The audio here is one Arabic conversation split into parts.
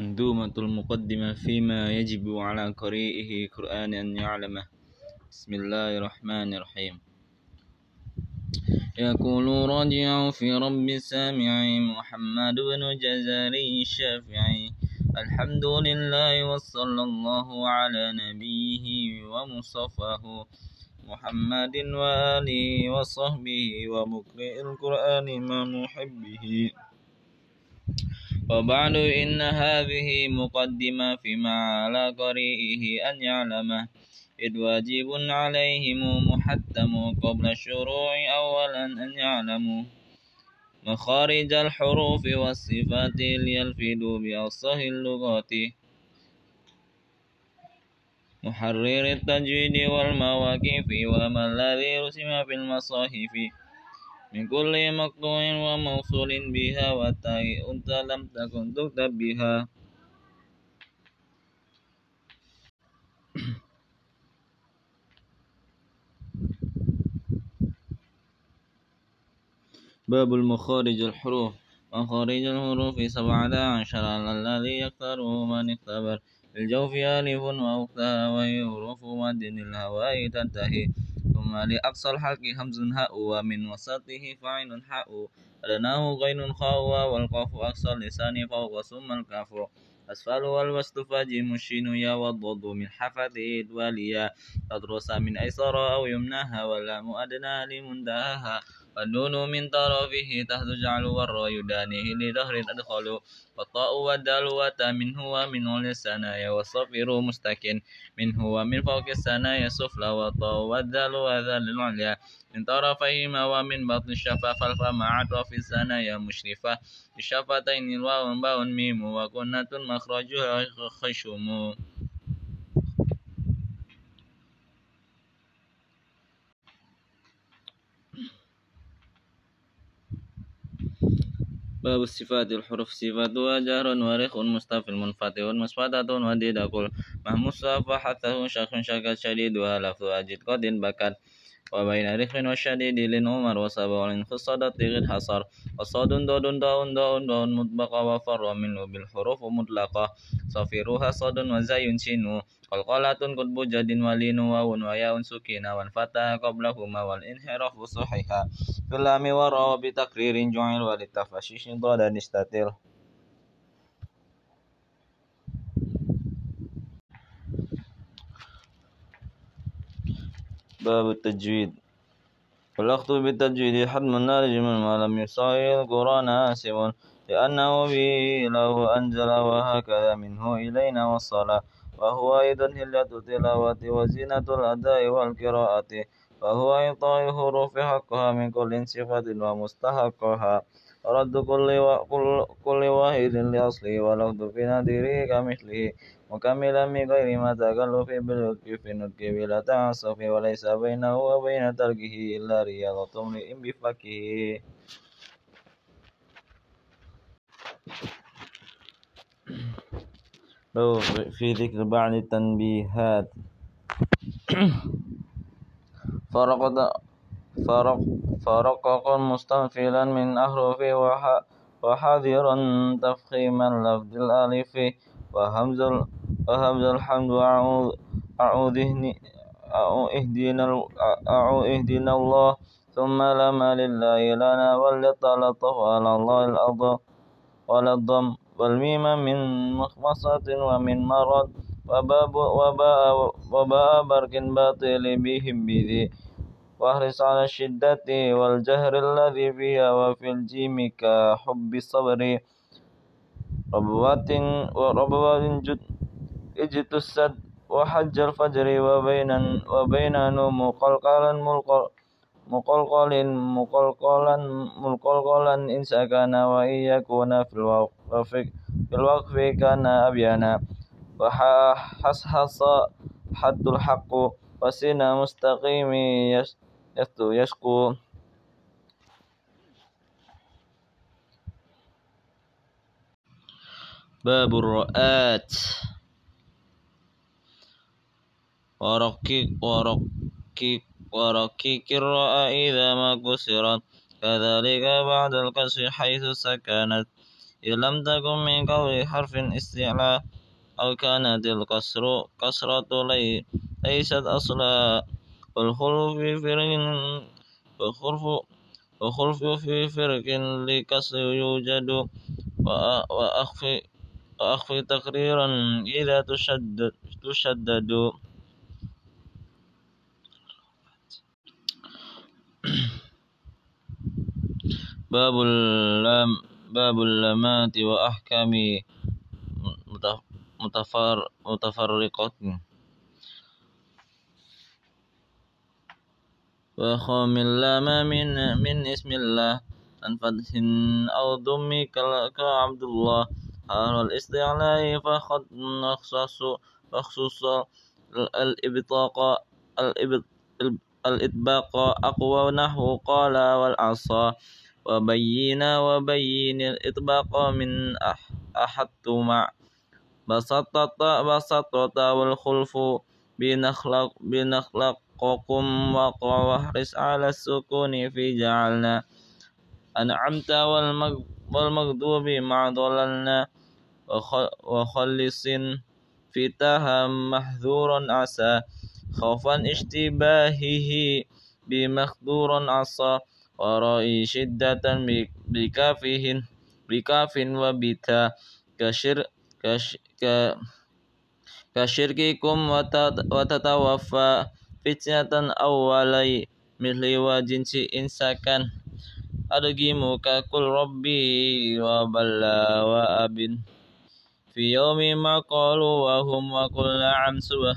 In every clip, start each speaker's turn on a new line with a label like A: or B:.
A: منظومة المقدمة فيما يجب على قارئه قرآن أن يعلمه. بسم الله الرحمن الرحيم. يقول راجع في رب السامع محمد بن جزاري الشافعي الحمد لله وصلى الله على نبيه ومصطفاه محمد وآله وصحبه ومقرئ القرآن مع محبه وبعد إن هذه مقدمة فيما على قريئه أن يعلمه إذ واجب عليهم محتم قبل الشروع أولا أن يعلموا مخارج الحروف والصفات ليلفظوا بأصح اللغات محرر التجويد والمواقف وما الذي رسم في المصاحف من كل مقطوع وموصول بها والتاء أنت لم تكن تكتب بها باب المخارج الحروف. مخارج الحروف سبعة عشر الذي يختاره من اختبر. الجوف ألف وأختها وهي حروف مد الهواء تنتهي. ثم لأقصى الحلق همز هاء ومن وسطه فعل حاء. أدناه غين خاء والقاف أقصى اللسان فوق ثم الكاف. أسفل والوسط فجيم الشين يا والضد من حفظه واليا تدرس من أيسر أو يمناها واللام أدنى لمنتهاها والنون من طرفه جعل والراء يدانيه لظهر أدخل والطاء والدال وتا منه ومن الثنايا والصفير مستكن منه ومن فوق الثنايا السفلى والطاء والدال وذال العليا. من طرفيهما ومن بطن الشفا فالفا مع أطراف الثنايا مشرفة. الشفتين الواو باء ميم وكنة مخرجها خشم. باب الصفات الحروف صفات وجهر ورخ مستفل منفتح مسفتة وديد كل مهموس فحثه شخ شكت شديد ولفظ أجد قد بكت. وبين رخ وشديد لنمر وسبع خصدت غد حصر. وصاد دود داء داء داء مطبقة وفر منه بالحروف مطلقة. صفيرها صاد وزي شين. قلقلة قطب جد ولين واو وياء سكينة والفتى قبلهما والانحراف صحيحا. في اللام وراء بتقرير جعل وللتفشيش ضاد نستتر باب التجويد. والأخذ بالتجويد حتم نارج من ما لم يصاغ القرآن آسف لأنه به له أنزل وهكذا منه إلينا والصلاة وهو أيضا هلة التلاوة وزينة الأداء والقراءة وهو إعطاء الحروف حقها من كل صفة ومستحقها. ورد كل, كل, كل واحد لأصله ولفظ في نذيره كمثله مكملا من غير ما تكلف بالوقف في النطق بلا تعسف وليس بينه وبين تركه إلا رياضة امرئ بفكه. في ذكر بعض التنبيهات. فرقد فرق فرقق مستنفلا من أحرفه وحذرا تفخيم اللفظ الألف وهمز وهمز الحمد أعوذ اهدنا اهدنا الله. ثم لما لله لنا وللتلطف على الله الأرض وللضم والميم من مخمصة ومن مرض. وباء وباء برك باطل بهم بذي. وأحرص على الشدة والجهر الذي فيها وفي الجيم كحب الصبر. ربوات وربوات اجتسد وحج الفجر وبين وبين نوم قلقلا مقلقل مقلقلا مقلقلا إن سكن وإن يكون في الوقف في الوقف كان أبينا وحصحص حد الحق وسن مستقيم يشكو. باب الرؤات. ورقيق ورقيق ورقيق الرأى إذا ما كسرت. كذلك بعد الكسر حيث سكنت. إذ لم تكن من قول حرف استعلاء أو كانت الكسر كسرة لي ليست أصلا. والخلف في فرق والخلف والخلف في فرق لكسر يوجد. وأخفي وأخفي تقريرا إذا تشدد تشدد. باب اللام باب اللامات وأحكام متفر متفرقة وخام اللام من من اسم الله. عن فتح أو ضم كعبد الله. حال الاستعلاء فقد نخصص فخصوص الإبطاق الإطباق أقوى نحو قال والعصا. وبين وبين الإطباق من أحدت مع بسطت بسطت والخلف بنخلق بنخلقكم واحرص على السكون في جعلنا. أنعمت والمغضوب مع ضللنا. وخلص في تها محذور عسى. خوفا اشتباهه بمخدور عصى. ورائي شدة بكافه بكاف وبتا كشر كش كشرككم وتتوفى فتنة أولي مثل وجنس إنساكن أرجمك كل ربي وبلا وأب في يوم ما قالوا وهم وقل نعم سبح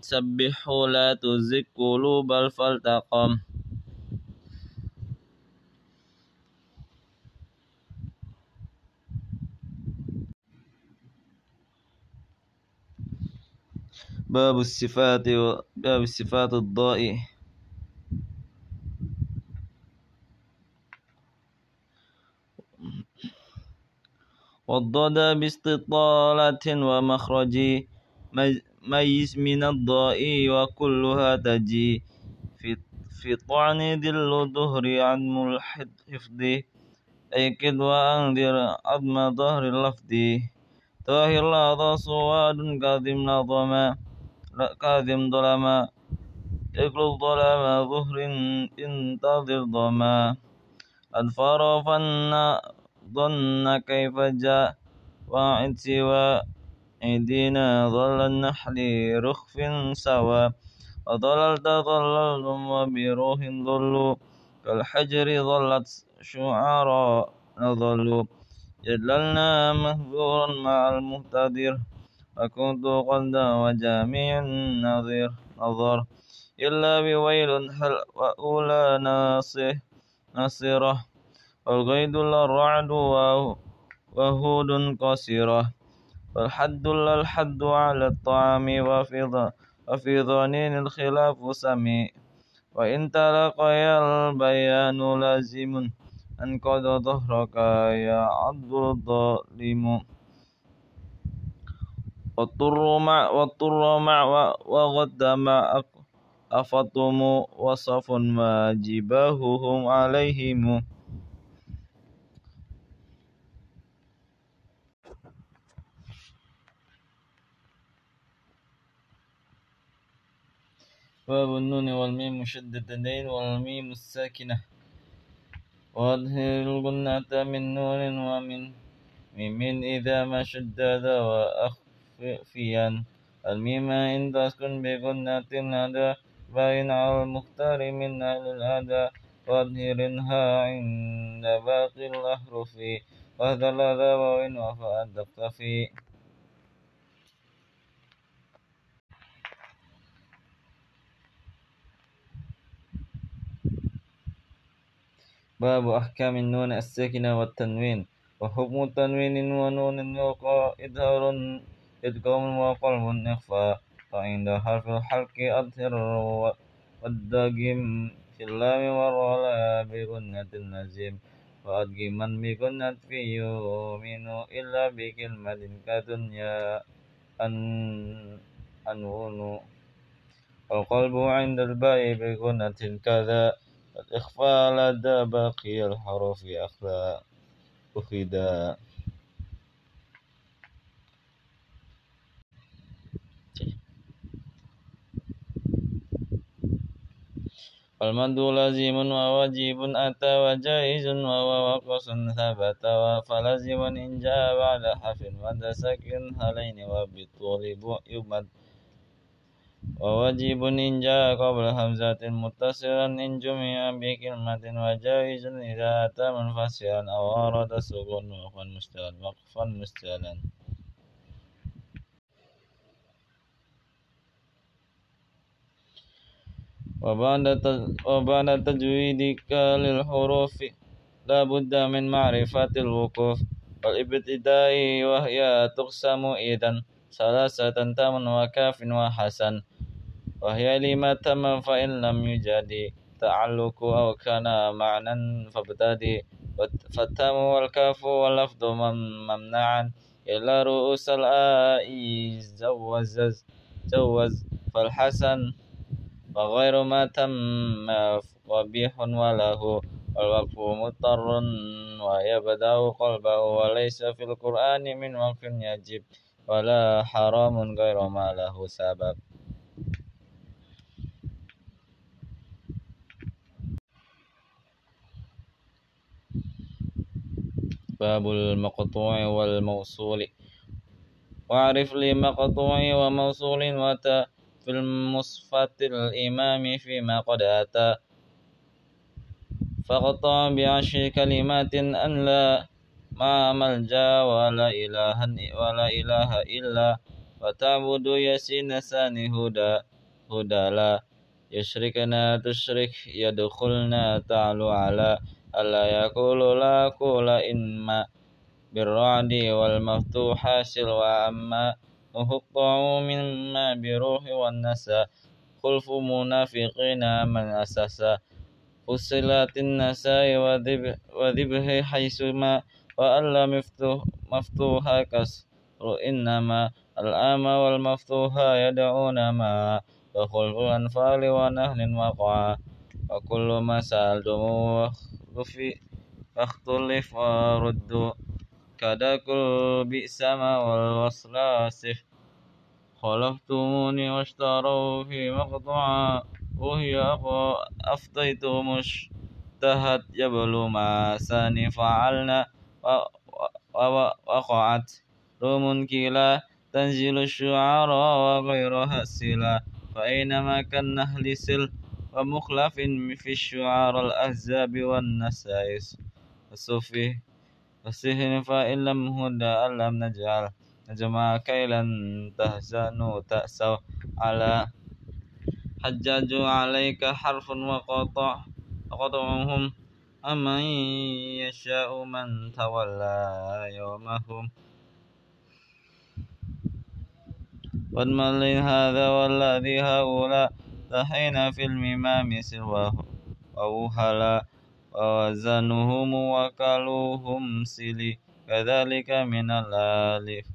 A: سبحوا لا تزك قلوب فالتقم باب الصفات باب الصفات الضاء والضاد باستطالة ومخرج ميز من الضاء وكلها تجي. في في طعن ذل ظهر عدم الحفظ أيكد وأنذر عدم ظهر اللفظ. طاهر لا صواد كاظم نظما كاظم ظلما. اقلب ظلام ظهر انتظر ضما أدفر فن ظن كيف جاء. واعد سوى أيدينا ظل النحل رخف سوى. وظللت ظللتم وبروح ظلوا. كالحجر ظلت شعراء نظلوا جدلنا مهجورا مع المهتدر. وكنت قد وجامع النظير نظر. إلا بويل هل وأولى ناصر نصرة والغيد الرعد وهود قصيرة. والحد الحد على الطعام وفي وفي ظنين الخلاف سميع وإن تلقيا البيان لازم أنقذ ظهرك يا عبد الظالم. واضطر مع واضطر مع وغد مع أفطم وصف ما جباههم عليهم. باب النون والميم مشددتين والميم الساكنة. وأظهر الغنة من نون ومن ميم إذا ما شدد وأخفيا الميم إن تسكن بغنة هذا باين على المختار من أهل الأداء وأظهرها عند باقي الأحرف وهذا الأذى وإن وفاء تقتفي باب أحكام النون الساكنة والتنوين. وحكم تنوين ونون إظهار إدغام وقلب إخفاء فعند حرف الحلق أظهر والداغم في اللام والراء بغنة النزيم. وأدغما بغنة في يؤمن إلا بكلمة كدنيا أن أنون. والقلب عند الباء بغنة كذا الإخفاء لدى باقي الحروف أخفى أخذا. والمد لازم وواجب أتى وجائز وهو وقص ثبت فلازم إن جاء بعد حرف مد سكن هلين وبالطول يمد وواجب إن جاء قبل همزة متصلا إن جمع بكلمة وجائز إذا أتى منفصلا أو أراد سكون وقفا مستلا وقفا مستلا وبعد تجويدك للحروف. لا بد من معرفة الوقوف والإبتداء وهي تقسم إذا ثلاثة تم وكاف وحسن. وهي لما تم فإن لم يجد تعلق أو كان معنى فابتدي فالتام والكاف واللفظ ممنعا. إلا رؤوس الآء جوز جوز. فالحسن وغير ما تم قبيح وله والوقف مضطر ويبدأ قلبه وليس في القرآن من وقف يجب ولا حرام غير ما له سبب. باب المقطوع والموصول. واعرف لي مقطوع وموصول وتا في المصفة الإمام فيما قد أتى. فقطع بعشر كلمات أن لا ما ملجأ ولا إله ولا إله إلا وتعبد يسين ساني هدى هدى لا. يشركنا تشرك يدخلنا تعلو على. ألا يقول لا قول إنما بالرعد والمفتوح سلوى أما وهقطعوا مما بروح والنسى خلف منافقين من أسسا فصلت النساء وذبه حيثما وألا مفتوح مفتوحا كسر إنما الآم والمفتوحا يدعون ما وخلف الأنفال ونهل وقعا وكل ما سألتم واختلف وردوا كل بئس والوصل آسف خلفتموني واشتروا في مقطوعا وهي أفضيت مشتهت جبل ما ساني فعلنا وقعت. روم كلا تنزل الشعراء وغيرها السلا فأينما كالنهل سل ومخلف في الشعار الأحزاب والنسائس. الصفي فسهن فإن لم هدى لم نجعل نجمع كيلا تهزنوا تأسوا على حجاج عليك حرف وقطع وقطعهم أمن يشاء من تولى يومهم والملي هذا والذي هؤلاء تحين في الممام سواه ووهلا ووزنهم وكلوهم سلي كذلك من الألف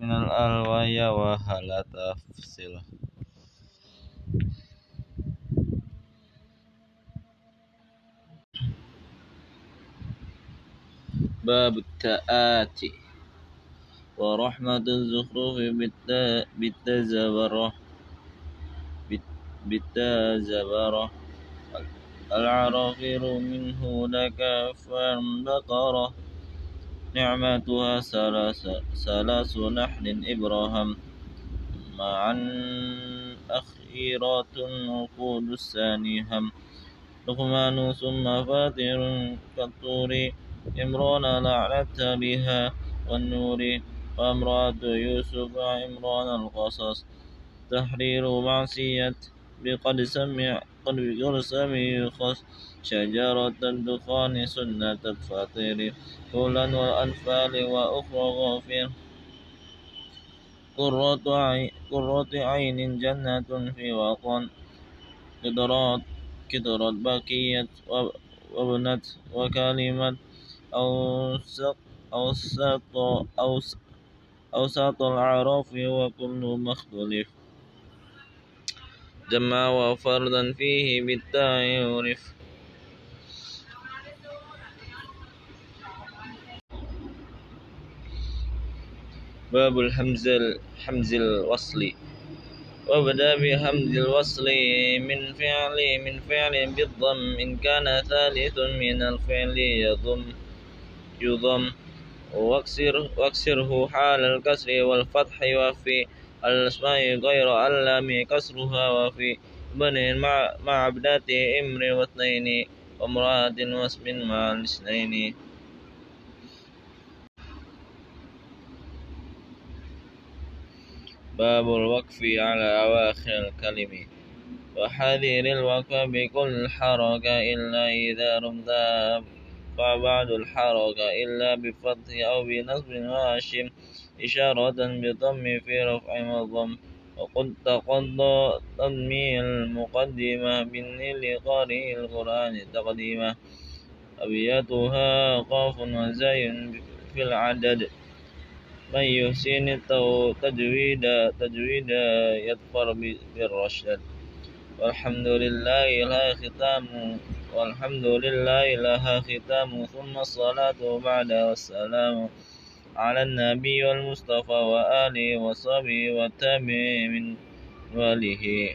A: من الألوية وهل تفصل؟ باب التآتي ورحمة الزخرف بالتزبرة بالتزبرة العرافير منه لك فانبقرة نعمتها ثلاث نحل إبراهام معا أخيرات وقود الثاني هم لقمان ثم فاتر كالطور. إمران لعنت بها والنور. وامرأة يوسف عمران القصص تحرير معصية بقد سمع قد سمع شجرة الدخان سنة الفطير طولا والأنفال وأخرى غافر قرة عين, جنة في وطن كدرات كدرت بقية وابنت وكلمة أوسط أوسط أوسط الأعراف وكل مختلف. جمع وفردا فيه بالتاء يورف باب الحمز الحمز الوصل. وبدا بحمز الوصل من فعل من فعل بالضم. إن كان ثالث من الفعل يضم. يضم. واكسر واكسره حال الكسر والفتح وفي الأسماء غير اللام كسرها وفي بن مع ابنة إمر واثنين وامرأة واسم مع الاثنين. باب الوقف على أواخر الكلم. وحذر الوقف بكل حركة إلا إذا رمت فبعد الحركة إلا بفتح أو بنصب واشم إشارة بضم في رفع وضم وقد تقضى تنمي المقدمة بالنيل قارئ القرآن تقديمة أبياتها قاف وزي في العدد. من يحسن التجويد تجويد يظفر بالرشد. والحمد لله لها ختام والحمد لله لها ختام. ثم الصلاة بعد والسلام على النبي والمصطفى وآله وصحبه والتابعين من وله